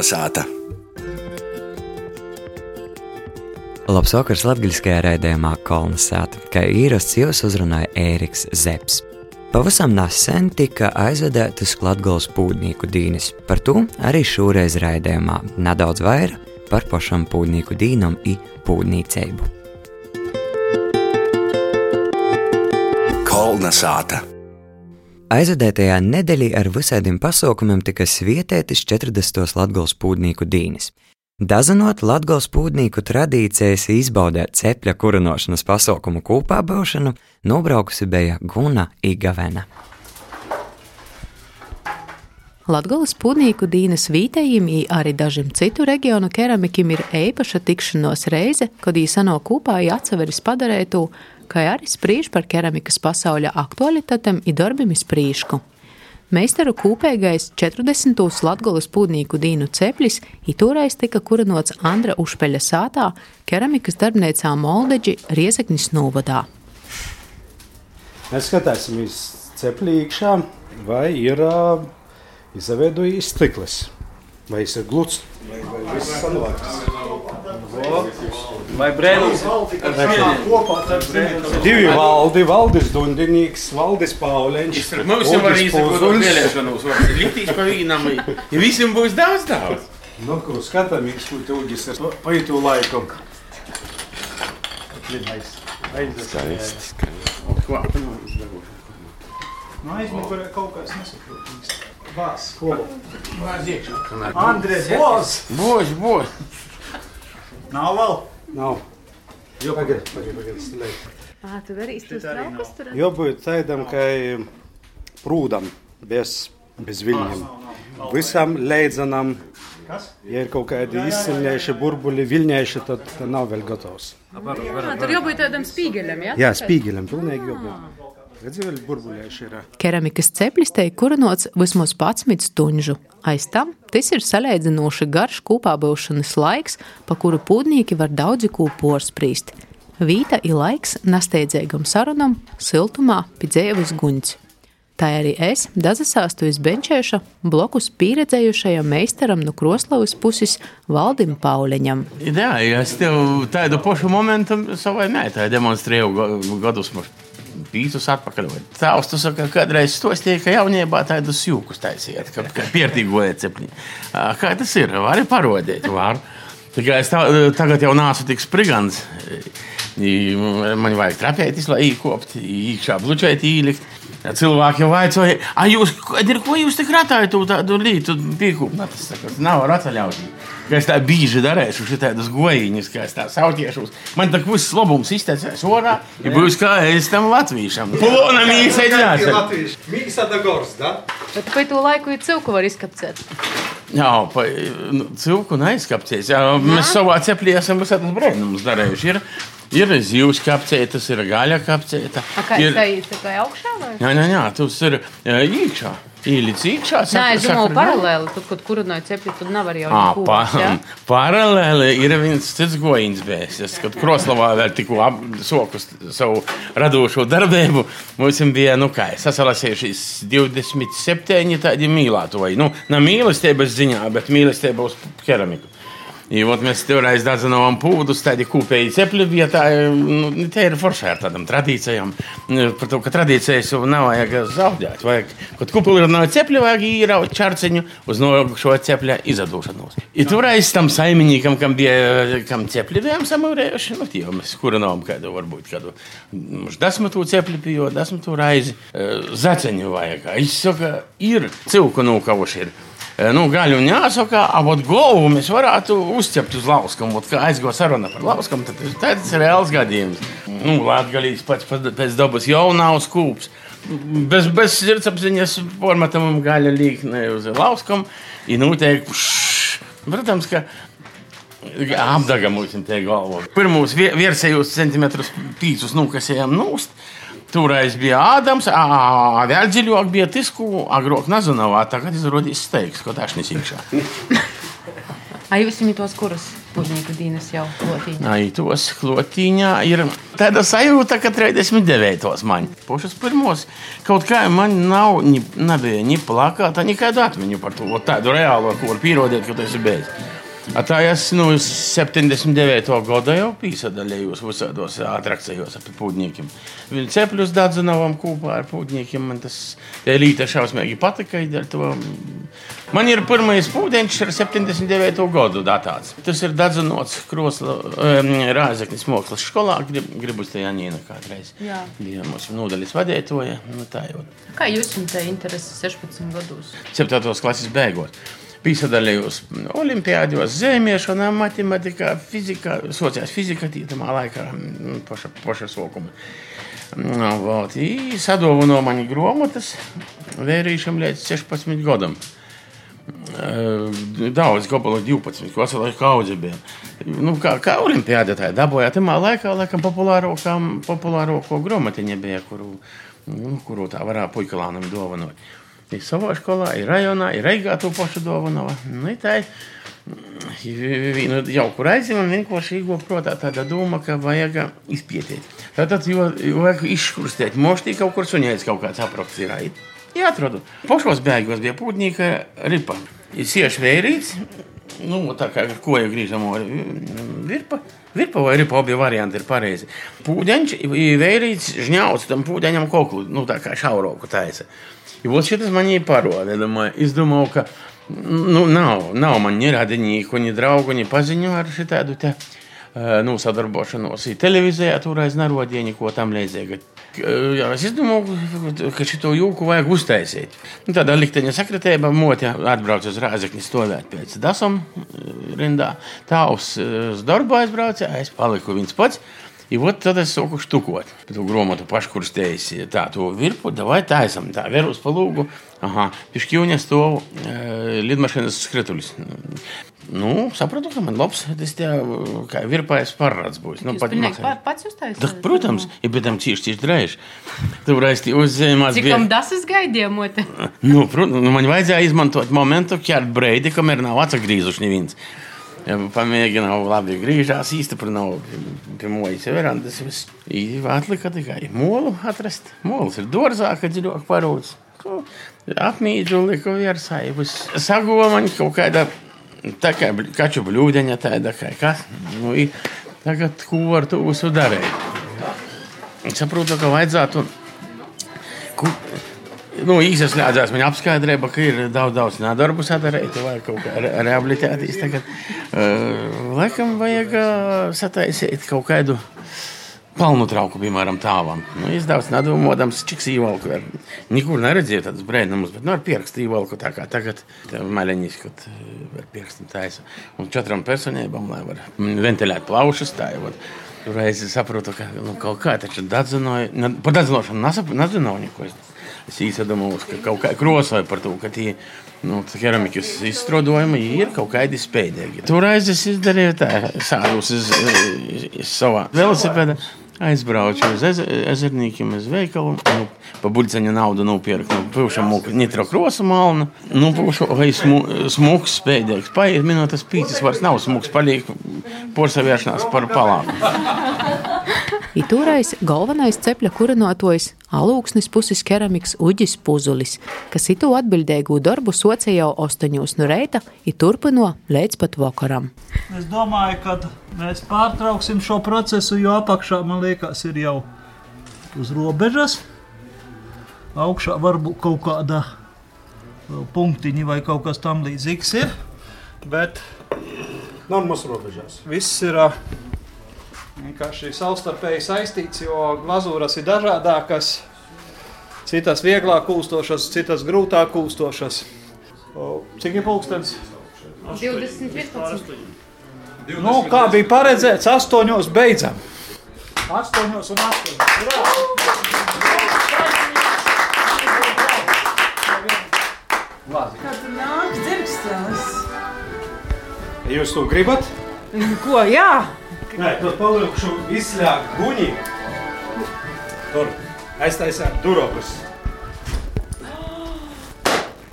Kalnasāta! Labs vakars latviskajā raidījumā Kalnasāta, kā īrasts jūs uzrunāja Ēriks Zepsi. Pavisam nesen tika aizvedētas Latvijas pūdnieku dīnes. Par to arī šoreiz raidījumā nedaudz vairāk par pašam pūdnieku dīnam i pūdnīceibu. Kolnasāta! Aizvedētajā nedēļā ar visādiem pasaukumiem tika svietētas 40. Latvijas pūdnieku dīnes. Dazinot Latvijas pūdnieku tradīcijas izbaudēt cepļa kurinošanas pasaukumu kopā būšanu, nobraukusi bija Guna Igavena. Latvijas pūdnieku dīnes vītējiem, arī dažiem citu reģionu keramikiem ir īpaša tikšanos reize, kad īsano kopā atseveris padarētu, kā arī spriež par keramikas pasaules aktualitātēm un darbiem sprīšku. Meistaru kūpīgais 40. Latvijas pūdnieku dīnu ceplis itūrais tika kurinots Andra Ušpeļa sātā keramikas darbnīcā Moldeģi Riezeknis novadā. Mēs skatīsimies cepli iekšā, vai ir uh, izveidojis stikls, vai tas ir gluds, vai, vai viss sanāks. Vai brēnums? Divi valdi, valdis Dundinīgs, valdis Pauliņš. Mums jau var izsakot vēlēšanos, var liktīs pa vīnam, ja visiem būs daudz daudz. Nu, ko skatāmies, ko tūģis ir pa itu laiku. Skaisti, skaisti. Nu, aizmugurē kaut kas nesaprotams. Vās, skolu. Vāz iekšā. Andrēs, Boz! Bož, bož. Nav vēl? Nav. Jo, pagaid, pagaid, pagaid, stilēt. Ā, tu darīsi tos traukus tur? Jo būt tādam, ka prūdam, bez, bez viļņiem. Visam leidzanam, Kas? ja ir kaut kādi izsilņējuši burbuļi, viļņējuši, tad, tad nav vēl gatavs. Jā, tur jābūt tādam spīgeļam, jā? Jā, spīgeļam, pilnīgi jābūt. Redzi, vēl burbuļējuši ir. Keramikas ceplis tiek kurinots vismaz 11 stundu. Aiz tam tas ir salīdzinoši garš kopā būšanas laiks, pa kuru pūdnieki var daudzi ko porsprīst. Vīta ir laiks nesteidzīgam sarunam, siltumā, pie dzēves guņķis. Tā arī es, Dazasāstu izbenčēša, blokus pieredzējušajam meistaram no Kroslavas puses Valdim Pauliņam. Jā, es tev tādu pašu momentu savai meitai demonstrēju ga- gadus mums. Pīcis atpakaļ. Tēvs, tu saki, kādreiz stostīja, ka jaunībā tādus jūkus taisiet, ka, ka pierdīgoja cepļi. Kā tas ir? Vari parodēt, var. Tikai es tā, tagad jau nācu tik sprigants. I Man vajag trapēties, lai īkoptu, iekšā blučēt, īlikt. Ja cilvēki jau vaicāja, ah, jūs, ir, ko jūs tik ratājat tādu lītu pīkūpu? Tas saka, nav var atļaut. Ka es tā bieži darīšu, šī tādas gojiņas, kā es tā sautiešos. Man tā viss labums izteicās orā, ja būs kā es tam latviešam. Polona mīsa ir Mīksa da gors, da? Bet pa to laiku ir cilku var izkapcēt. Jā, pa nu, cilku neizkapcies. Jā, mēs savā ceplī esam visādas brēnumus darījuši. Ir, ir zivs kapcētas, ir gaļa kapcēta. A, kā ir, tā ir augšā vai? jā, jā, jā, tas ir iekšā. Īlīts iekšā. Nē, es domāju, saka, paralēli. Tur, kad kurinoja cepli, tad nevar jau neko pa, jā? paralēli ir viens cits gojiņš bijis. Kad Kroslavā vēl tikko soku savu radošo darbību, mums bija, nu kā, sasalasījušies 27 tādi mīlētoji. Nu, ne mīlestības ziņā, bet mīlestība uz keramiku. I, ot, mēs toreiz dazinājām pūdus, tādi kopēji cepļi vietā. Nu, te ir forši ar tādām tradīcijām. Nu, Par to, ka tradīcijas jau nav vajag zaudēt. Vajag, kad kupuli ir no cepļa, vajag īraut čarciņu uz no šo cepļa izdošanos. I toreiz tam saimniekam, kam bija, kam cepļi bijām samurējuši, nu, tie mēs kurinām kādu, varbūt kādu, mums desmitu cepļi bija, desmitu raizi. Zaceņu vajag. Izsaka, ir cilku nūkavuši. Ir. Nu, gaļu un jāsaka, abot galvu mēs varētu uzķept uz lauskam. Ot, kā aizgo saruna par lauskam, tad tas ir reāls gadījums. Nu, Latvijas pats pēc- dabas jau nav skūps. Bez, bez sirdsapziņas formatam gaļa līkne uz lauskam. Ir noteikti, protams, ka apdaga mums te galvā. Pirmos virsējos centimetrus pīcis nukasējām nūst. Toreiz bija Ādams, vēl dziļāk bija tisku, agrāk nezināmā, tagad izrādījās steigs, ko tašnis iekšā. Ai, jūs esat tos, kuras pudnieku dīnes jau klotīņā? Ai, tos klotīņā ir tāda sajūta, ka 39. man pašas pirmos kaut kā man nav, nebija ni plakāta, nekāda atmiņa par to tādu reālo, ko var pierādīt, ka tas ir beidzis. A tā es nu, 79. gada jau piesaistījos visādos atrakcijos ar pūģiem. Viņa cepļus Dadzinovam kopā ar pūģiem. Man tas līta šausmīgi patika. Man ir pirmais pūdeņš ar 79. gadu datāts. Tas ir Dadzinots Krosla um, Rāzeknis mākslas skolā. Grib, gribu te Janīna kādreiz. Jā. Bija mums nodaļas vadētoja. Nu, tā jau. Kā jūs jums te interesi 16 gados? 7. klases beigot. Piesaistījos Olimpijādos, zemiešanā, matemātikā, fizikā, sociālajā fizikā, tītamā laikā, paša, paša sokuma. Nu, vot, i sadovano mani grāmatas vērīšam līdz 16 gadam. Daudz, gabalu 12, ko es laiku kaudzi bija. Nu, kā, kā olimpiāda tā dabūja, tamā laikā, laikam, populārāko grāmatiņa bija, kuru, nu, kuru tā varēja puikalānam dovanot. Ir savā skolā, ir rajonā, ir Reigā to pašu dāvanu. Nu, tā ir viena jauka reize, man vienkārši iegoprotā tāda doma, ka vajag izpētīt. Tātad, jo, vajag izškurstēt, moštī kaut kur suņēts kaut kāds apraksts ir. Jā, atradu. Pašos bēgos bija pūtnieka ripa. Ir sieši vērīts, nu, tā kā ar koju grīžam virpa. Virpa vai ripa abi varianti ir pareizi. Pūdeņš ir vērīts žņauts tam pūdeņam koklu, nu, tā kā šauroku taisa. И вот что-то мне пароли. Думаю, es domāju, ka nu, nav, nav man ni radinieku, ni draugu, ni paziņu ar šitādu te nu, sadarbošanos. Televīzijā toreiz nerodīja neko tam līdzīgu. Jā, es domāju, ka šo jūku vajag uztaisīt. Nu, tādā likteņa sakritēba motē atbrauc uz Rāzakni stovēt pēc dasam rindā. Tāvs uz darbu aizbrauca, es paliku viens pats. И вот тогда соку штукot. Эту громоту paškurstējis tā, to virpu, davai taisam, tā, veru uz palūgu. Aha, pišķīvņa stov e, lidmašīnas skritulis. Nu, sapratu, ka man labs, tas tie, kā virpājas parāds būs. Nu, pat, pa, pats uztaisīt? Da, protams, ja bet tam cīši, cīši drēž. Tur aisti uzzīmās. Cik tam dasas gaidījumot? nu, protams, nu, man vajadzēja izmantot momentu, ķert breidi, kamēr nav atsagrīzuši neviens. Ja pamēģināju, labi, griežās īstenībā pie mojas verandas. Atlika tikai molu atrast. Mols ir dārzā, kad dziļāk parūts. Apmīdžu liku virsai. Sagova man kaut kāda tā kā kaču bļūdeņa tāda kā kas. Nu, i, tagad ko ar to visu darīt? Saprotu, ka vajadzētu. Ku, nu, īsi slēdzās. Viņa apskaidroja, ka ir daudz, daudz nedarbu sadarīt, vai kaut kā re rehabilitēties. Tagad, uh, laikam, vajag uh, sataisīt kaut kādu palnu trauku, piemēram, tāvam. Nu, es daudz nedomājams, cik sīvalku ir. Nekur neredzēju tādus brēnumus, bet nu, ar pierakstu īvalku tā kā tagad. Maļaņas, kad ar pierakstu taisa. Un četrām personībām, lai var ventilēt plaušas, tā jau. Reiz es saprotu, ka nu, kaut kā taču dadzinoja, par dadzinošanu nezināju neko. Es īstenībā domāju, ka kaut kā krosoja par to, ka tie nu, keramikas izstrādājumi ir kaut kādi spēcīgi. Toreiz es izdarīju tā, sādus uz, uz savā velosipēdā. Aizbraucu uz ezerniekiem, uz veikalu. Nu, pa buļciņa naudu nopirku. Nu, Pūšam nitro krosu malnu. Nu, pūšu, vai smu, smuks spēdīgs. Paiet minūtes pīcis, vairs nav smuks, paliek porsavēršanās par palāku. Itūrais galvenais cepļa kurinātojs alūksnis puses keramikas uģis puzulis, kas itu atbildēgu darbu soce jau ostoņos no reita i turpino līdz pat vakaram. Es domāju, ka mēs pārtrauksim šo procesu, jo apakšā, man liekas, ir jau uz robežas. Augšā varbūt kaut kāda punktiņa vai kaut kas tam līdzīgs ir. Bet Normāls robežās. viss ir ā, vienkārši savstarpēji saistīts, jo glazūras ir dažādas. Citas vieglāk kūstošas, citas grūtāk kūstošas. Cik ir pulkstenis? 20, Nu, kā bija paredzēts, astoņos beidzam. Astoņos un astoņos. Kad nāk dzirkstelis. Jūs to gribat? Ko, jā? Nē, tad palikšu izslēgt guņi. Tur aiztaisīt durvis.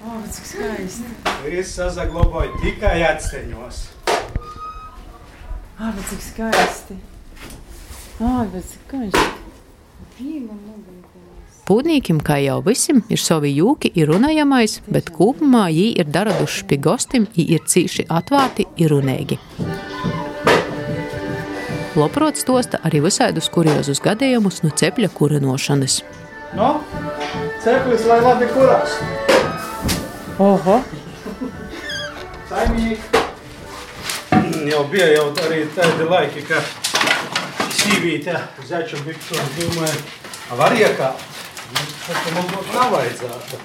O, cik skaisti. Es saglabāju tikai atsteņos. Ah, bet cik skaisti. Ah, bet cik skaisti. Dieva mugurā. Pūtnīkim, kā jau visam, ir savi jūki, ir runājamais, bet kopumā viņi ir daraduši pie gostiem, viņi ir cīši atvērti, ir runīgi. Loprots tosta arī visādus kuriozus gadījumus no cepļa kurinošanas. No, ceplis, lai labi kurās. Oho! Saimnieki. Jau bija jau arī tādi laiki, ka sīvīte začu biksu, domāju, var iekāpt. Tas man būtu nav vajadzētu.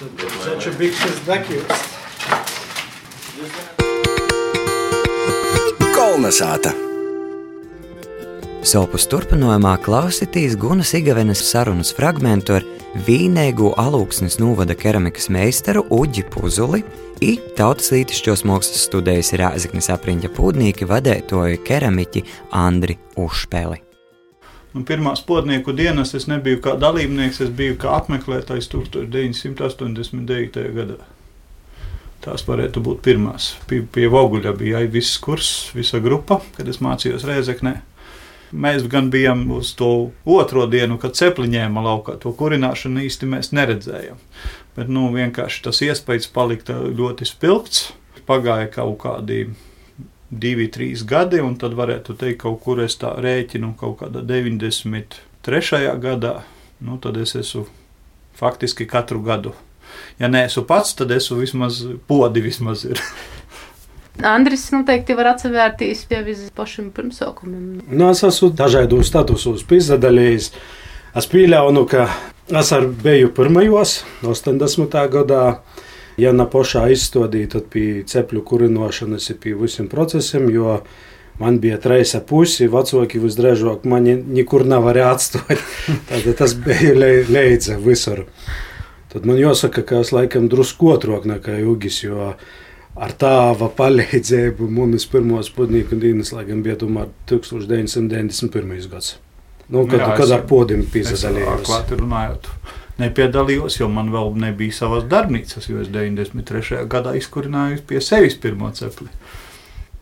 Tad začu bikses Kolnesāta! Sopus turpinājumā klausītīs Gunas Igavenes sarunas fragmentu ar vīnēgu alūksnes novada keramikas meistaru Uģi Puzuli i tautas lītišķos mākslas studējas Rāzaknes apriņķa pūdnieki vadētoju keramiķi Andri Ušpeli. Un pirmās podnieku dienas es nebiju kā dalībnieks, es biju kā apmeklētājs 1989. gadā. Tās varētu būt pirmās. Pie, pie Voguļa bija viss kurs, visa grupa, kad es mācījos Rēzeknē. Mēs gan bijām uz to otro dienu, kad cepliņēma laukā. To kurināšanu īsti mēs neredzējām. Bet nu, vienkārši tas iespējas palika ļoti spilgts. Pagāja kaut kādi divi, trīs gadi, un tad varētu teikt, kaut kur es tā rēķinu kaut kādā 93. gadā. Nu, tad es esmu faktiski katru gadu. Ja neesmu pats, tad esmu vismaz podi vismaz ir. Andris noteikti var atsevērties pie visiem pašiem pirmsākumiem. Nu, es esmu dažādos statusos piedalījies. Es pieļauju, ka es biju pirmajos, 80. gadā. Ja na pašā izstādīja, tad pie cepļu kurinošanas ir pie visiem procesiem, jo man bija trīs pusi, vecāki visdrīzāk mani nekur nevarēja atstāt. Tad tas bija leidza visur. Tad man jāsaka, ka es laikam drusku otrāk nekā Jugis, jo ar tādu palīdzību manas pirmās pudnieku dienas, lai gan bija tomēr 1991. gads. Nu, kad, Jā, kad ar podiem Es piesaistījos. klāti runājot, nepiedalījos, jo man vēl nebija savas darbnīcas, jo es 93. gadā izkurināju pie sevis pirmo cepli.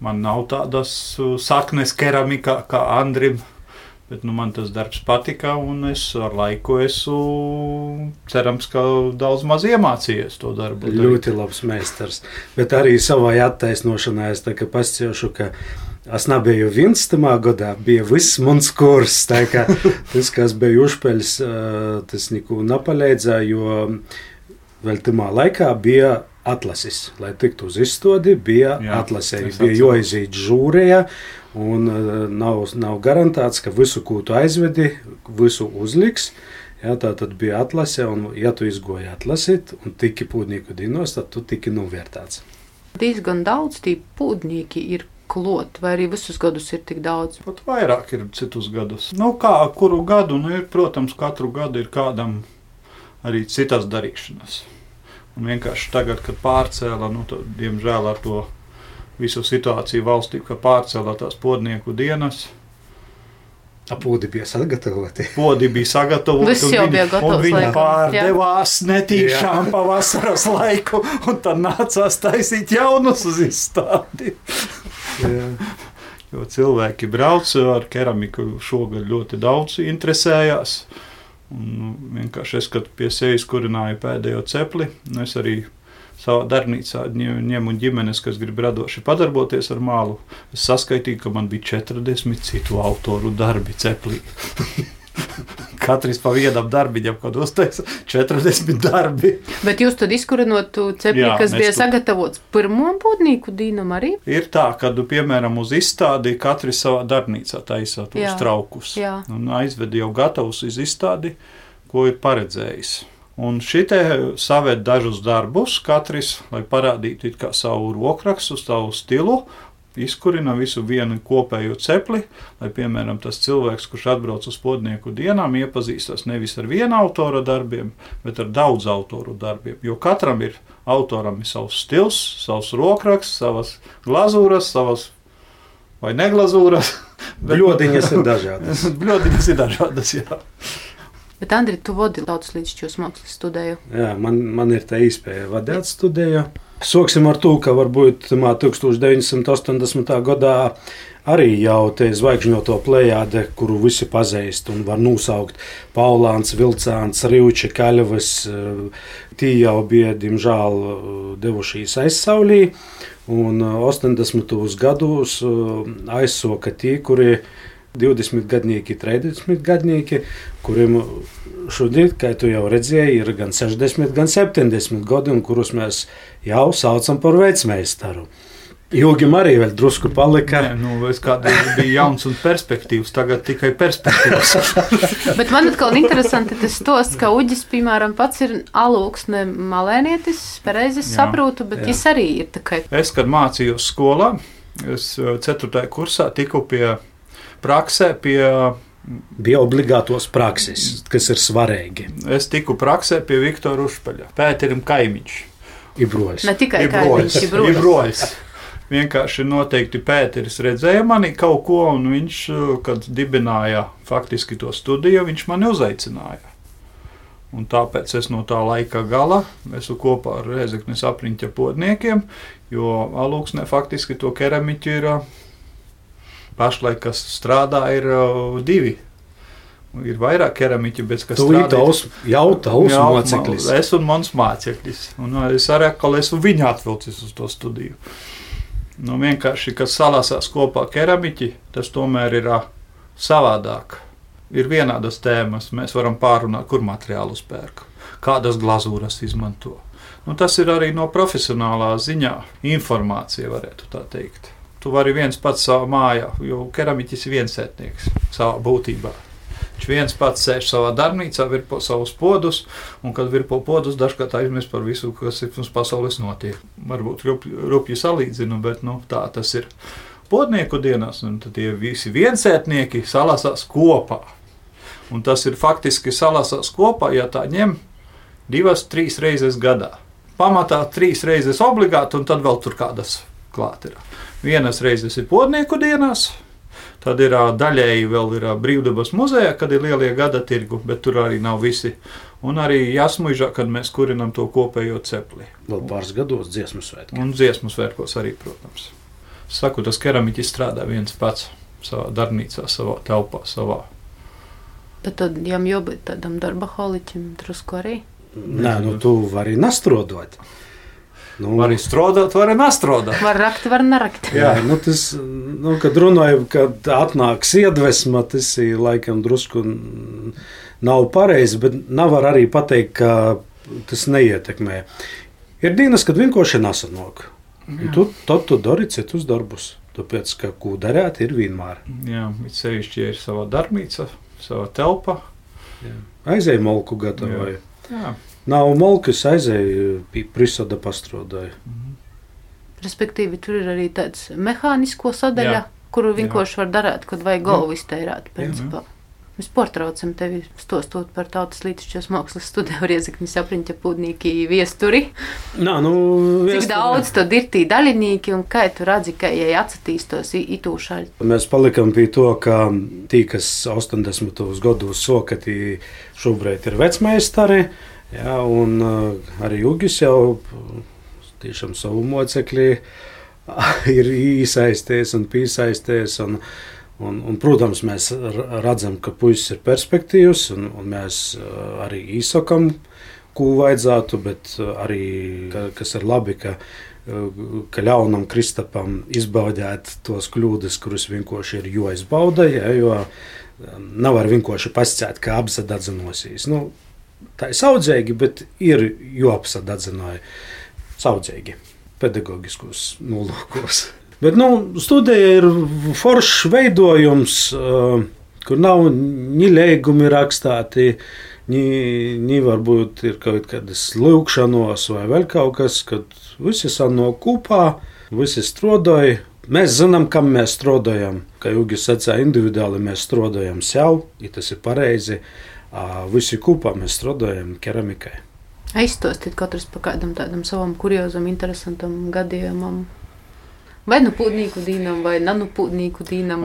Man nav tādas uh, saknes keramikā kā Andrim, bet nu, man tas darbs patika, un es ar laiku esmu cerams, ka daudz maz iemācījies to darbu. darīt. Ļoti labs meistars. Bet arī savā attaisnošanā es pastāstīšu, ka es nebiju viens tamā gadā, bija viss mans kurs. Kā Tas, kas bija uzpeļs, tas neko nepalīdzēja, jo vēl tamā laikā bija atlases. Lai tiktu uz izstādi, bija atlasē. Bija jāiziet žūrējā. Un ā, nav, nav garantēts, ka visu, ko tu aizvedi, visu uzliks. Jā, tā tad bija atlase, un, ja tu izgoji atlasīt, un tiki pūdnieku dinos, tad tu tiki novērtēts. Diezgan daudz tīpa pūtnieki ir klot, vai arī visus gadus ir tik daudz. Pat vairāk ir citus gadus. Nu, kā kuru gadu, nu, ir, protams, katru gadu ir kādam arī citas darīšanas. Un vienkārši tagad, kad pārcēla, nu, tad, diemžēl ar to visu situāciju valstī, ka pārcēla tās podnieku dienas, Apūdi bija sagatavoti. podi bija sagatavoti. Viss un jau bija gatavs, Viņi laikam. pārdevās netīšām pa vasaras laiku, un tad nācās taisīt jaunus uz izstādi. Jo cilvēki brauc ar keramiku šogad ļoti daudz interesējās. Un, nu, vienkārši es, kad pie sevis kurināju pēdējo cepli, nu, es arī savā darbnīcā ņem- ņemu ģimenes, kas grib radoši padarboties ar mālu. Es saskaitīju, ka man bija 40 citu autoru darbi ceplī. Katrs pa vienam darbiņam, kad uztaisa 40 darbi. Bet jūs tad izkurinot cepli, Jā, kas bija tu- sagatavots pirmo pūtnieku dīnam arī? Ir tā, ka, piemēram, uz izstādi katrs savā darbnīcā taisa tos traukus. Jā. Un aizved jau gatavus uz izstādi, ko ir paredzējis. Un šitie saved dažus darbus, katrs, lai parādītu savu rokrakstu, savu stilu, izkurina visu vienu kopējo cepli, lai, piemēram, tas cilvēks, kurš atbrauc uz podnieku dienām, iepazīstas nevis ar vienu autora darbiem, bet ar daudz autoru darbiem. Jo katram ir autoram ir savs stils, savs rokraksts, savas glazūras, savas vai neglazūras. Bļodiņas ir dažādas. Bļodiņas ir dažādas, jā. Bet, Andri, tu vadi tautas līdzšķos mākslas studēju. Jā, man, man ir tā iespēja vadīt studiju. Soksim ar to, ka varbūt 1980. gadā arī jau te zvaigžņoto plējāde, kuru visi pazīst un var nosaukt Paulāns, Vilcāns, Rīča, Kaļavas, tie jau bija, diemžēl, devušies aizsaulī. Un 80. gados aizsoka tie, kuri 20 gadnieki, 30 gadnieki, kuriem šodien, kā tu jau redzēji, ir gan 60, gan 70 gadi, un kurus mēs jau saucam par vecmeistaru. Jūgim arī vēl drusku palika. Nē, nu, es kādreiz biju jauns un perspektīvs, tagad tikai perspektīvs. Bet man atkal interesanti tas stos, ka Uģis, piemēram, pats ir alūksne malēnietis, pareizi saprotu, bet Jā. viņš arī ir kā Es, kad mācījos skolā, es 4. kursā tiku pie praksē, pie, Bija obligātos prakses, kas ir svarīgi. es tiku praksē pie Viktora Ušpaļa, Pēterim Kaimiņš. Ibrojas. ne tikai ir ir broļs. broļs. Vienkārši noteikti Pēteris redzēja manī kaut ko, un viņš, kad dibināja faktiski to studiju, viņš mani uzaicināja. Un tāpēc es no tā laika gala esmu kopā ar Rēzeknes apriņķa podniekiem, jo alūksnē faktiski to keramiķu ir pašlaik, kas strādā, ir uh, divi. Ir vairāk keramiķi, bet kas Tu strādā. tavs, jau tavs Jā, moceklis. Es un mans māceklis. Un es arī atkal esmu viņu atvilcis uz to studiju. Nu, vienkārši, kas salasās kopā keramiķi, tas tomēr ir uh, savādāk. Ir vienādas tēmas, mēs varam pārunāt, kur materiālus pērk, kādas glazūras izmanto. Nu, tas ir arī no profesionālā ziņā informācija, varētu tā teikt. Tu vari viens pats savā mājā, jo keramiķis ir viensētnieks savā būtībā. Viņš viens pats sēž savā darbnīcā, virpo savus podus, un kad virpo podus, dažkārt aizmirst par visu, kas ir mums pasaules notiek. Varbūt rup- rupji salīdzinu, bet nu, tā tas ir. Podnieku dienās, un tie visi viensētnieki salasās kopā. Un tas ir faktiski salasās kopā, ja tā ņem divas, trīs reizes gadā. Pamatā trīs reizes obligāti, un tad vēl tur kādas klāt ir. Vienas reizes ir podnieku dienās, Tad ir daļēji vēl ir brīvdabas muzejā, kad ir lielie gada tirgu, bet tur arī nav visi. Un arī jāsmužā, kad mēs kurinam to kopējo cepli. Vēl pāris gados dziesmu svētki. Un dziesmu svētkos arī, protams. Saku, tas keramiķis strādā viens pats savā darbnīcā, savā telpā, savā. Bet tad jām jābūt tādam darba holiķim drusku arī. Nē, nu tu vari nastrodot. Nu, Var arī strādāt, var arī nestrādāt. Var rakt, var nerakt. Jā, nu tas, nu, kad runājam, kad atnāks iedvesma, tas ir laikam drusku nav pareizi, bet nevar arī pateikt, ka tas neietekmē. Ir dienas, kad vienkārši nesanāk. Un Tu, tad tu dari citus darbus. Tāpēc, ka ko darīt, ir vienmēr. Jā, it sevišķi, ja ir savā darbnīcā, savā telpā. Aizēju malku gatavoju. Jā, Nav malkas, aizēju pie prisada pastrodāju. Respektīvi, tur ir arī tāds mehānisko sadaļa, Jā. kuru vienkārši var darīt, kad vajag galvu iztērēt. Jā. Principā. Mēs portraucam tevi stostot par tautas lītišķos mākslas studiju Riezaknis apriņķa pūdnīki viesturi. Nā, nu, Cik viesturē- daudz tad ir tī daļinieki un kā tu redzi, ka jai atsatīstos itūšaļi? Mēs palikām pie to, ka tie, kas 80. gados soka, tie šobrīd ir vecmeistari. Jā, un uh, arī Ugis jau tiešām savu mocekli ir iesaistījies un piesaistījies. Un, un, un, protams, mēs redzam, ka puisis ir perspektīvs, un, un mēs uh, arī izsakām, ko vajadzētu, bet uh, arī, ka, kas ir labi, ka ka ļaunam Kristapam izbaudīt tos kļūdas, kuras vienkārši ir jāizbauda, ja, jo um, nav var vienkārši pasciet, ka apsadadzinosies. Nu, tā ir saudzīgi, bet ir jāapsadadzināja saudzīgi, pedagoģiskos nolūkos. Bet nu, studija ir foršs veidojums, uh, kur nav ni lēgumi rakstīti, ni, ni varbūt ir kaut kādas lūkšanos vai vēl kaut kas, kad visi sanāk kopā, visi strādāja. Mēs zinām, kam mēs strādājam. Kā Jugis sacīja, individuāli mēs strādājam sev, ja tas ir pareizi. Visi kopā mēs strādājam keramikai. Aizstostit katrs pa kādam tādam savam kuriozam, interesantam gadījumam. Vai nu pūdnīku dīnam, vai nanu pūdnīku dīnam.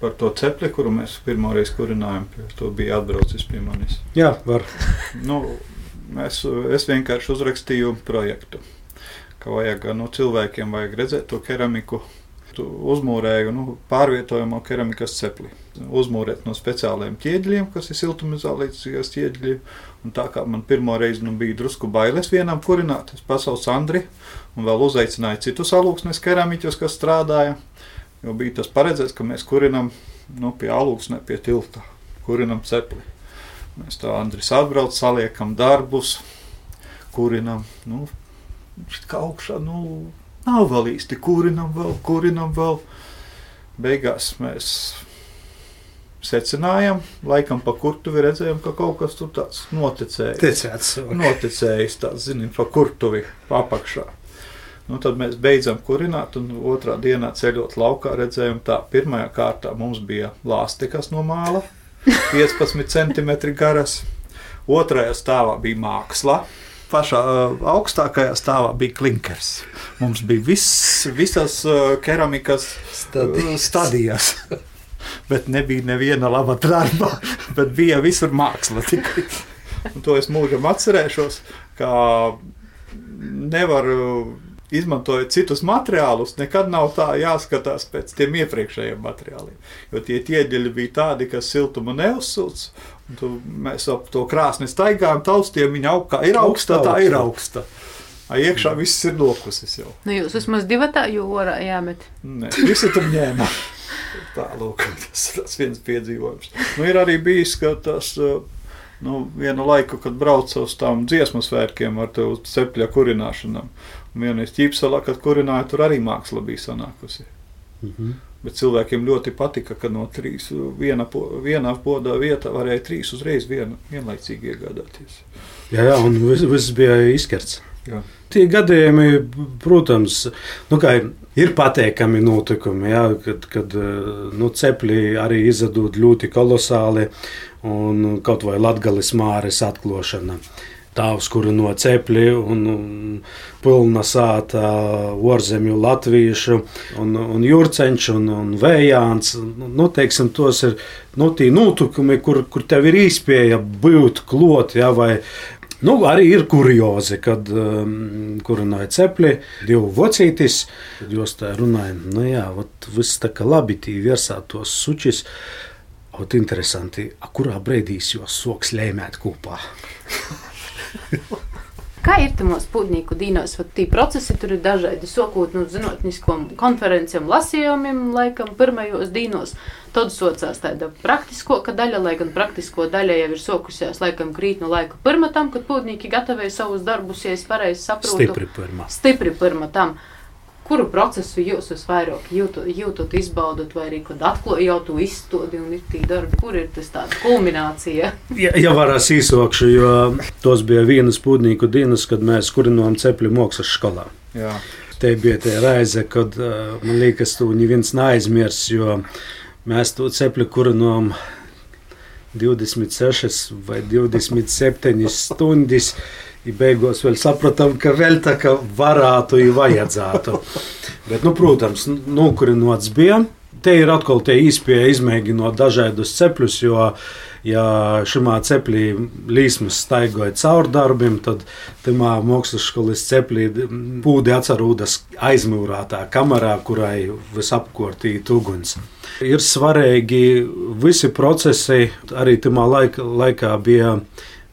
Par to cepli, kuru mēs pirmo reizi kurinājām, to bija atbraucis pie manis. Jā, var. Nu, Mēs, es vienkārši uzrakstīju projektu, ka vajag no cilvēkiem vajag redzēt to keramiku. Uzmūrēju nu, pārvietojamo keramikas cepli. Uzmūrēt no speciāliem ķieģeļiem, kas ir siltumizolācijas ķieģeļi. Un tā kā man pirmo reizi nu, bija drusku bailes vienam kurināt, es pasaucu Andri un vēl uzaicināju citus alūksnes keramiķus, kas strādāja. Jo bija tas paredzēts, ka mēs kurinam nu, pie alūksne, pie tilta, kurinam cepli. Mēs tā Andris atbrauc, saliekam darbus, kurinam. Nu, kā augšā, nu, nav vēl īsti kurinam, vēl, kurinam vēl. Beigās mēs secinājām, laikam pa kurtuvi redzējām, ka kaut kas tur tāds noticēja. Ticēts. Noticējis tāds, zinām, pa kurtuvi apakšā. Nu, tad mēs beidzam kurināt, un otrā dienā ceļot laukā redzējām, tā pirmajā kārtā mums bija lāstikas no māla, 15 cm garas. Otrajā stāvā bija māksla. Pašā uh, augstākajā stāvā bija klinkers. Mums bija viss, visas uh, keramikas Stadijas. stadijas. Bet nebija neviena laba darba, bet bija visur māksla. Tikai. Un to es mūžam atcerēšos, ka nevaru izmantojot citus materiālus, nekad nav tā jāskatās pēc tiem iepriekšējiem materiāliem. Jo tie ķieģeļi bija tādi, kas siltumu neuzsūc. Tu- Mēs ap to krāsni staigājām, taustiem viņa aug, kā ir augsta, tā ir augsta. A, Iekšā viss ir nokusis jau. Nu, jūs vismaz divi tā jūrā jāmet. Nē, visi tur ņēma. Tā lūk, tas ir tas viens piedzīvojums. Nu, ir arī bijis, ka tas uh, nu, vienu laiku, kad braucu uz tām dziesmu svētkiem ar tevi cepļa kurināšanām. Un vienreiz ķīpselā, kad kurināja, tur arī māksla bija sanākusi. Mhm. Bet cilvēkiem ļoti patika, ka no trīs viena, vienā podā vietā varēja trīs uzreiz vien, vienlaicīgi iegādāties. Jā, jā, un viss, viss bija izskerts. Jā. Tie gadījumi, protams, nu, ir pateikami notikumi, jā, kad, kad eh, nu, cepļi arī izzudot ļoti kolosāli, un kaut vai latgales māres atklošana. Tāvs, kuru no cepļi un, un pilna sāta orzemju latviešu un, un jūrceņš un, un vējāns. Nu, teiksim, tos ir nu, tie notikumi, kur, kur tev ir iespēja būt klot, jā, vai Nu, arī ir kuriozi, kad um, kurināja cepļi, divi vocītis. Jūs tā runājat, nu jā, vat viss tā kā labi tī virsā tos sučis. Ot interesanti, a kurā brīdī jūs soks lēmēt kopā? Kā ir tamos pūtnieku dīnos? Vat Tī procesi tur ir dažādi. Sokot no zinātniskām konferencēm, lasījumiem, laikam, pirmajos dīnos. Tad socās tāda praktisko daļa, lai gan praktisko daļa jau ir sokusies laikam krīt no laika pirmatam, kad pūtnieki gatavoja savus darbus, ja es pareizi saprotu. Stipri pirmā. Stipri pirmatam. Kuru procesu jūs visvairāk jūtot, jūtot izbaudot, vai arī kad atklājat jau to izstādi un ir tī darbi, kur ir tas tāda kulminācija? Ja, ja varēs īsokšu, jo tos bija vienas pūtnieku dienas, kad mēs kurinājām cepļu mākslas skolā. Jā. Te bija tā reize, kad man liekas, to neviens neaizmirs, jo mēs to cepli kurinājām 26 vai 27 stundas. I beigās vēl sapratām, ka vēl tā kā varētu, ja vajadzētu. Bet, nu, protams, nokurinots bija. Te ir atkal tie īspēja izmēģinot dažādus cepļus, jo, ja šimā ceplī līsmas staigoja caur darbiem, tad tamā mākslas skolas ceplī pūdi atcerūdas aizmūrātā kamerā, kurai visapkārtīt uguns. Ir svarīgi visi procesi, arī tamā laika, laikā bija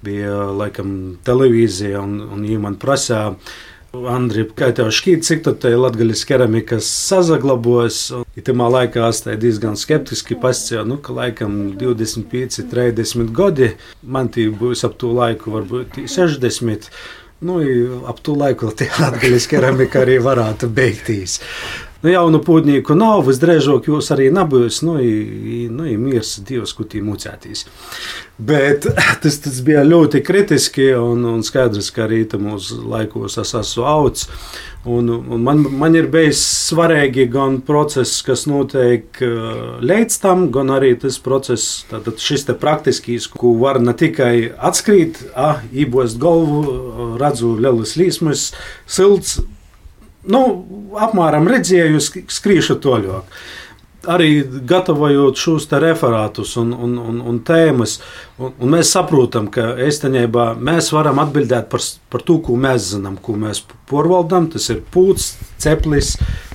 bija laikam televīzija, un, un viņi man prasīja, Andri, kā tev šķiet, cik tu te latgaļas keramikas sazaglabojas? Un tamā laikā es tā diezgan skeptiski pascēju, nu, ka laikam 25, 30 gadi, man tī būs ap to laiku varbūt 60. Nu, ap to laiku tie latgaļas keramika arī varētu beigtīs. Nu, jaunu pūtnieku nav, visdrīzāk jūs arī nebūs. Nu, i, nu, i miers Dievs, kur tī mucētīs. Bet tas, tas bija ļoti kritiski un, un skaidrs, ka arī mūsu laikos es esmu augs. Un, un man, man ir bijis svarīgi gan process, kas notiek uh, līdz tam, gan arī tas process, tātad šis te praktiskīs, ko var ne tikai atskrīt, ah, ībost galvu, redzu lielas līsmas, silts, nu, apmēram redzēju, sk- skrīšu toļāk. arī gatavojot šos referātus un, un, un, un tēmas, un, un mēs saprotam, ka īstenībā mēs varam atbildēt par, par to, ko mēs zinām, ko mēs porvaldam. Tas ir pūcis, ceplis,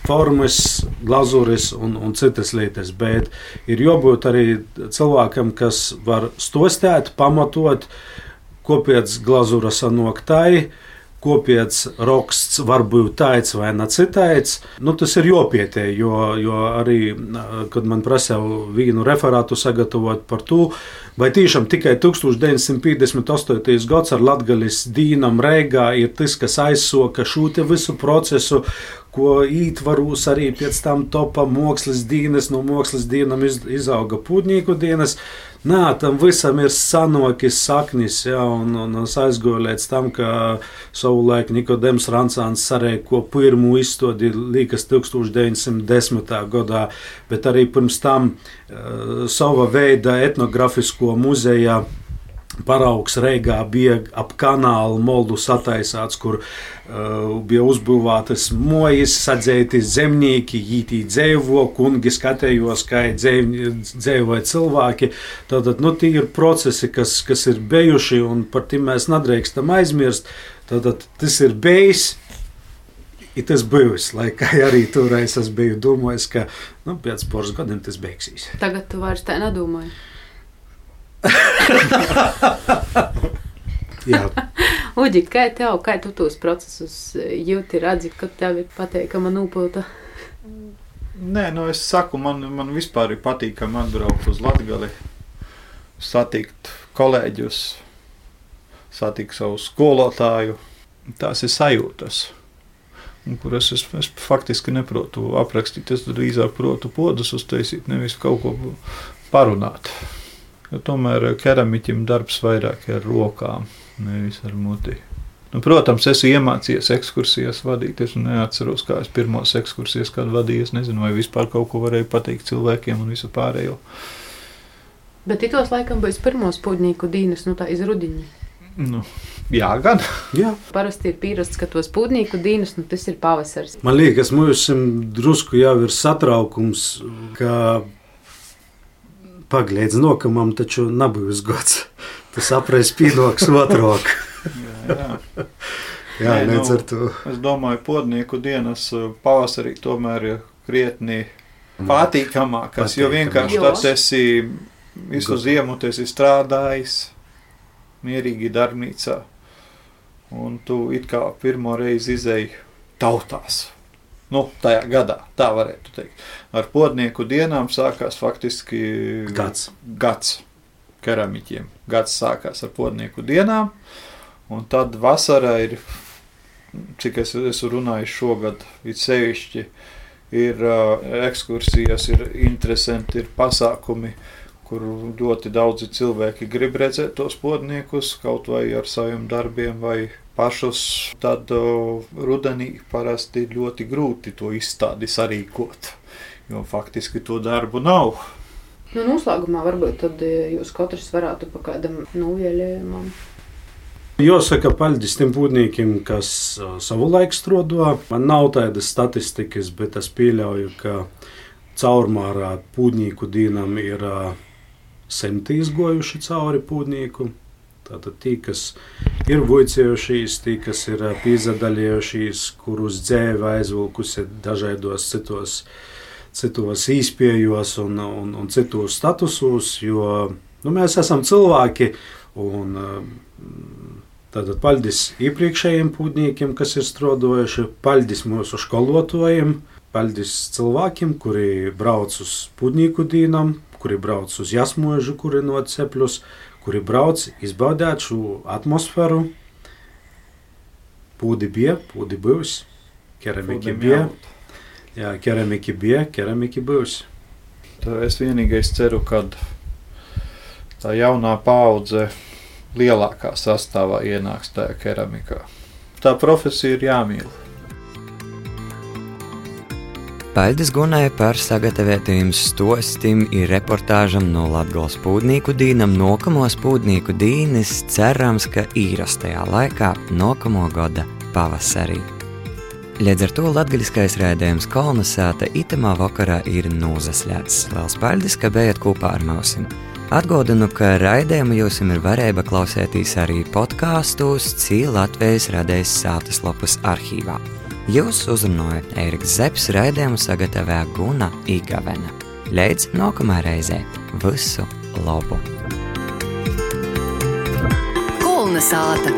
formas, glazūris un, un citas lietas. Bet ir jābūt arī cilvēkam, kas var stostēt, pamatot, kāpēc glazūra sanāk tai kopienas raksts var būt tāds vai ne citāds. Nu, tas ir jopietē, jo, jo arī, kad man prasīja vīnu referātu sagatavot par to, vai tiešām tikai 1958. gads ar Latgalis dīnam Reigā ir tas, kas aizsoka šo visu procesu, ko ītvaros arī pēc tam topa mākslas dienas, no mākslas dienām iz, izauga pūtnieku dienas. Nē, tam visam ir sanokis saknis, ja, un, un es aizgoju līdz tam, ka savulaik Nikodems Rancāns sarēko pirmo izstādi līkas 1910. gadā, bet arī pirms tam uh, sava veida etnografisko muzeja Paraugs Reigā bija ap kanālu moldu sataisāts, kur uh, bija uzbūvētas mojas, sadzēti zemnieki, ītī dzēvo, kungi skatējos, kā dzēvoja cilvēki. Tātad, nu, tie ir procesi, kas, kas ir bijuši, un par tiem mēs nedrīkstam aizmirst. Tātad, tas ir bijis. Ir tas bijis, lai arī toreiz es biju domājis, ka nu, pēc pāris gadiem tas beigsies. Tagad tu vairs tā nedomāji. Uģi, kā tev, kā tu tos procesus jūti, redzi, kad tev ir pateikama nopūta? Nē, nu es saku, man, man vispār ir patīkami atbraukt uz Latgali, satikt kolēģus, satikt savu skolotāju. Tās ir sajūtas, kuras es, es faktiski neprotu aprakstīt. Es drīzāk protu podus uztaisīt, nevis kaut ko parunāt. Jo tomēr keramiķim darbs vairāk ir ar rokām, nevis ar muti. Nu, protams, esmu iemācījies ekskursijas vadīt. Es neatceros, kā es pirmos ekskursijas kādu vadīju. Es nezinu, vai vispār kaut ko varēju pateikt cilvēkiem un visu pārējo. Bet tos laikam būs pirmos pūģnieku dīnes, nu tā iz rudiņa. Nu, jā, gan. Jā. Parasti ir pierasts, ka tos pūģnieku dīnes, nu tas ir pavasars. Man liekas, mums drusku jau ir satraukums, ka pagaidiet, nokamam taču nebūs gods. Tas apreiz pienāks otrāk. jā, jā. Jā, Nē, nu, ar to. Es domāju, ka podnieku dienas uh, pavasarī tomēr ir krietni patīkamākas. Jo vienkārši Jo. tad esi visu ziemu tu esi strādājis, mierīgi darbnīcā. Un tu it kā pirmo reizi izēji tautās. Nu, tajā gadā, tā varētu teikt. Ar podnieku dienām sākās faktiski Gads. gads keramiķiem. Gads sākās ar podnieku dienām, un tad vasarā ir, cik es esmu runājis šogad, ir sevišķi, ir uh, ekskursijas, ir interesanti, ir pasākumi, kur ļoti daudzi cilvēki grib redzēt tos podniekus, kaut vai ar saviem darbiem vai pašus. Tad rudenī parasti ir ļoti grūti to izstādi sarīkot, jo faktiski to darbu nav. Nu, noslēgumā varbūt tad eh, jūs katrs varētu pa kādam novēlējumam. Jāsaka, paldies tiem pūtniekiem, kas savulaik strādā. Man nav tādas statistikas, bet es pieļauju, ka caurmērā pūtnieku dienam ir simti izgojuši cauri pūtnieku. Tātad tie, kas ir vicējušies, tie, kas ir piezadaļojušies, kurus dzēve aizvilkusi dažādos citos, citos īspējos un, un, un citos statusos, jo nu, mēs esam cilvēki un Tātad paldies iepriekšējiem pūtniekiem, kas ir strādājuši, paldies mūsu skolotājiem, paldies cilvēkiem, kuri brauc uz pūtnieku dīnām, kuri brauc uz jasmožu, kuri no cepļus, kuri brauc izbaudīt šo atmosfēru. Pūdi bija, pūdi keramiki Pūdim bija, jā, keramiki bija, keramiki būs. Tā es vienīgais ceru, ka tā jaunā paudze lielākā sastāvā ienāks tajā keramikā. Tā profesija ir jāmīl. Paldies Gunai par sagatavotajiem stostim ir reportāžam no Latgales pūdnieku dīnam nokamos pūdnieku dīnes cerams, ka īrastajā laikā nokamo gada pavasarī. Līdz ar to latgaļiskais rēdējums kolonizēta itamā vakarā ir nūzaslēts. Vēl spēļdis, ka bijat kopā ar mausim. Atgādinu, ka raidījumu jūs ir varēja klausīties arī podkāstos, Cīla Latvijas radējas sātas lapas arhīvā. Jūs uzrunājat Eriks Zepsi raidījumu sagatavoja Guna Igavena. Līdz nākamā reizē visu labu! Kulna sāta!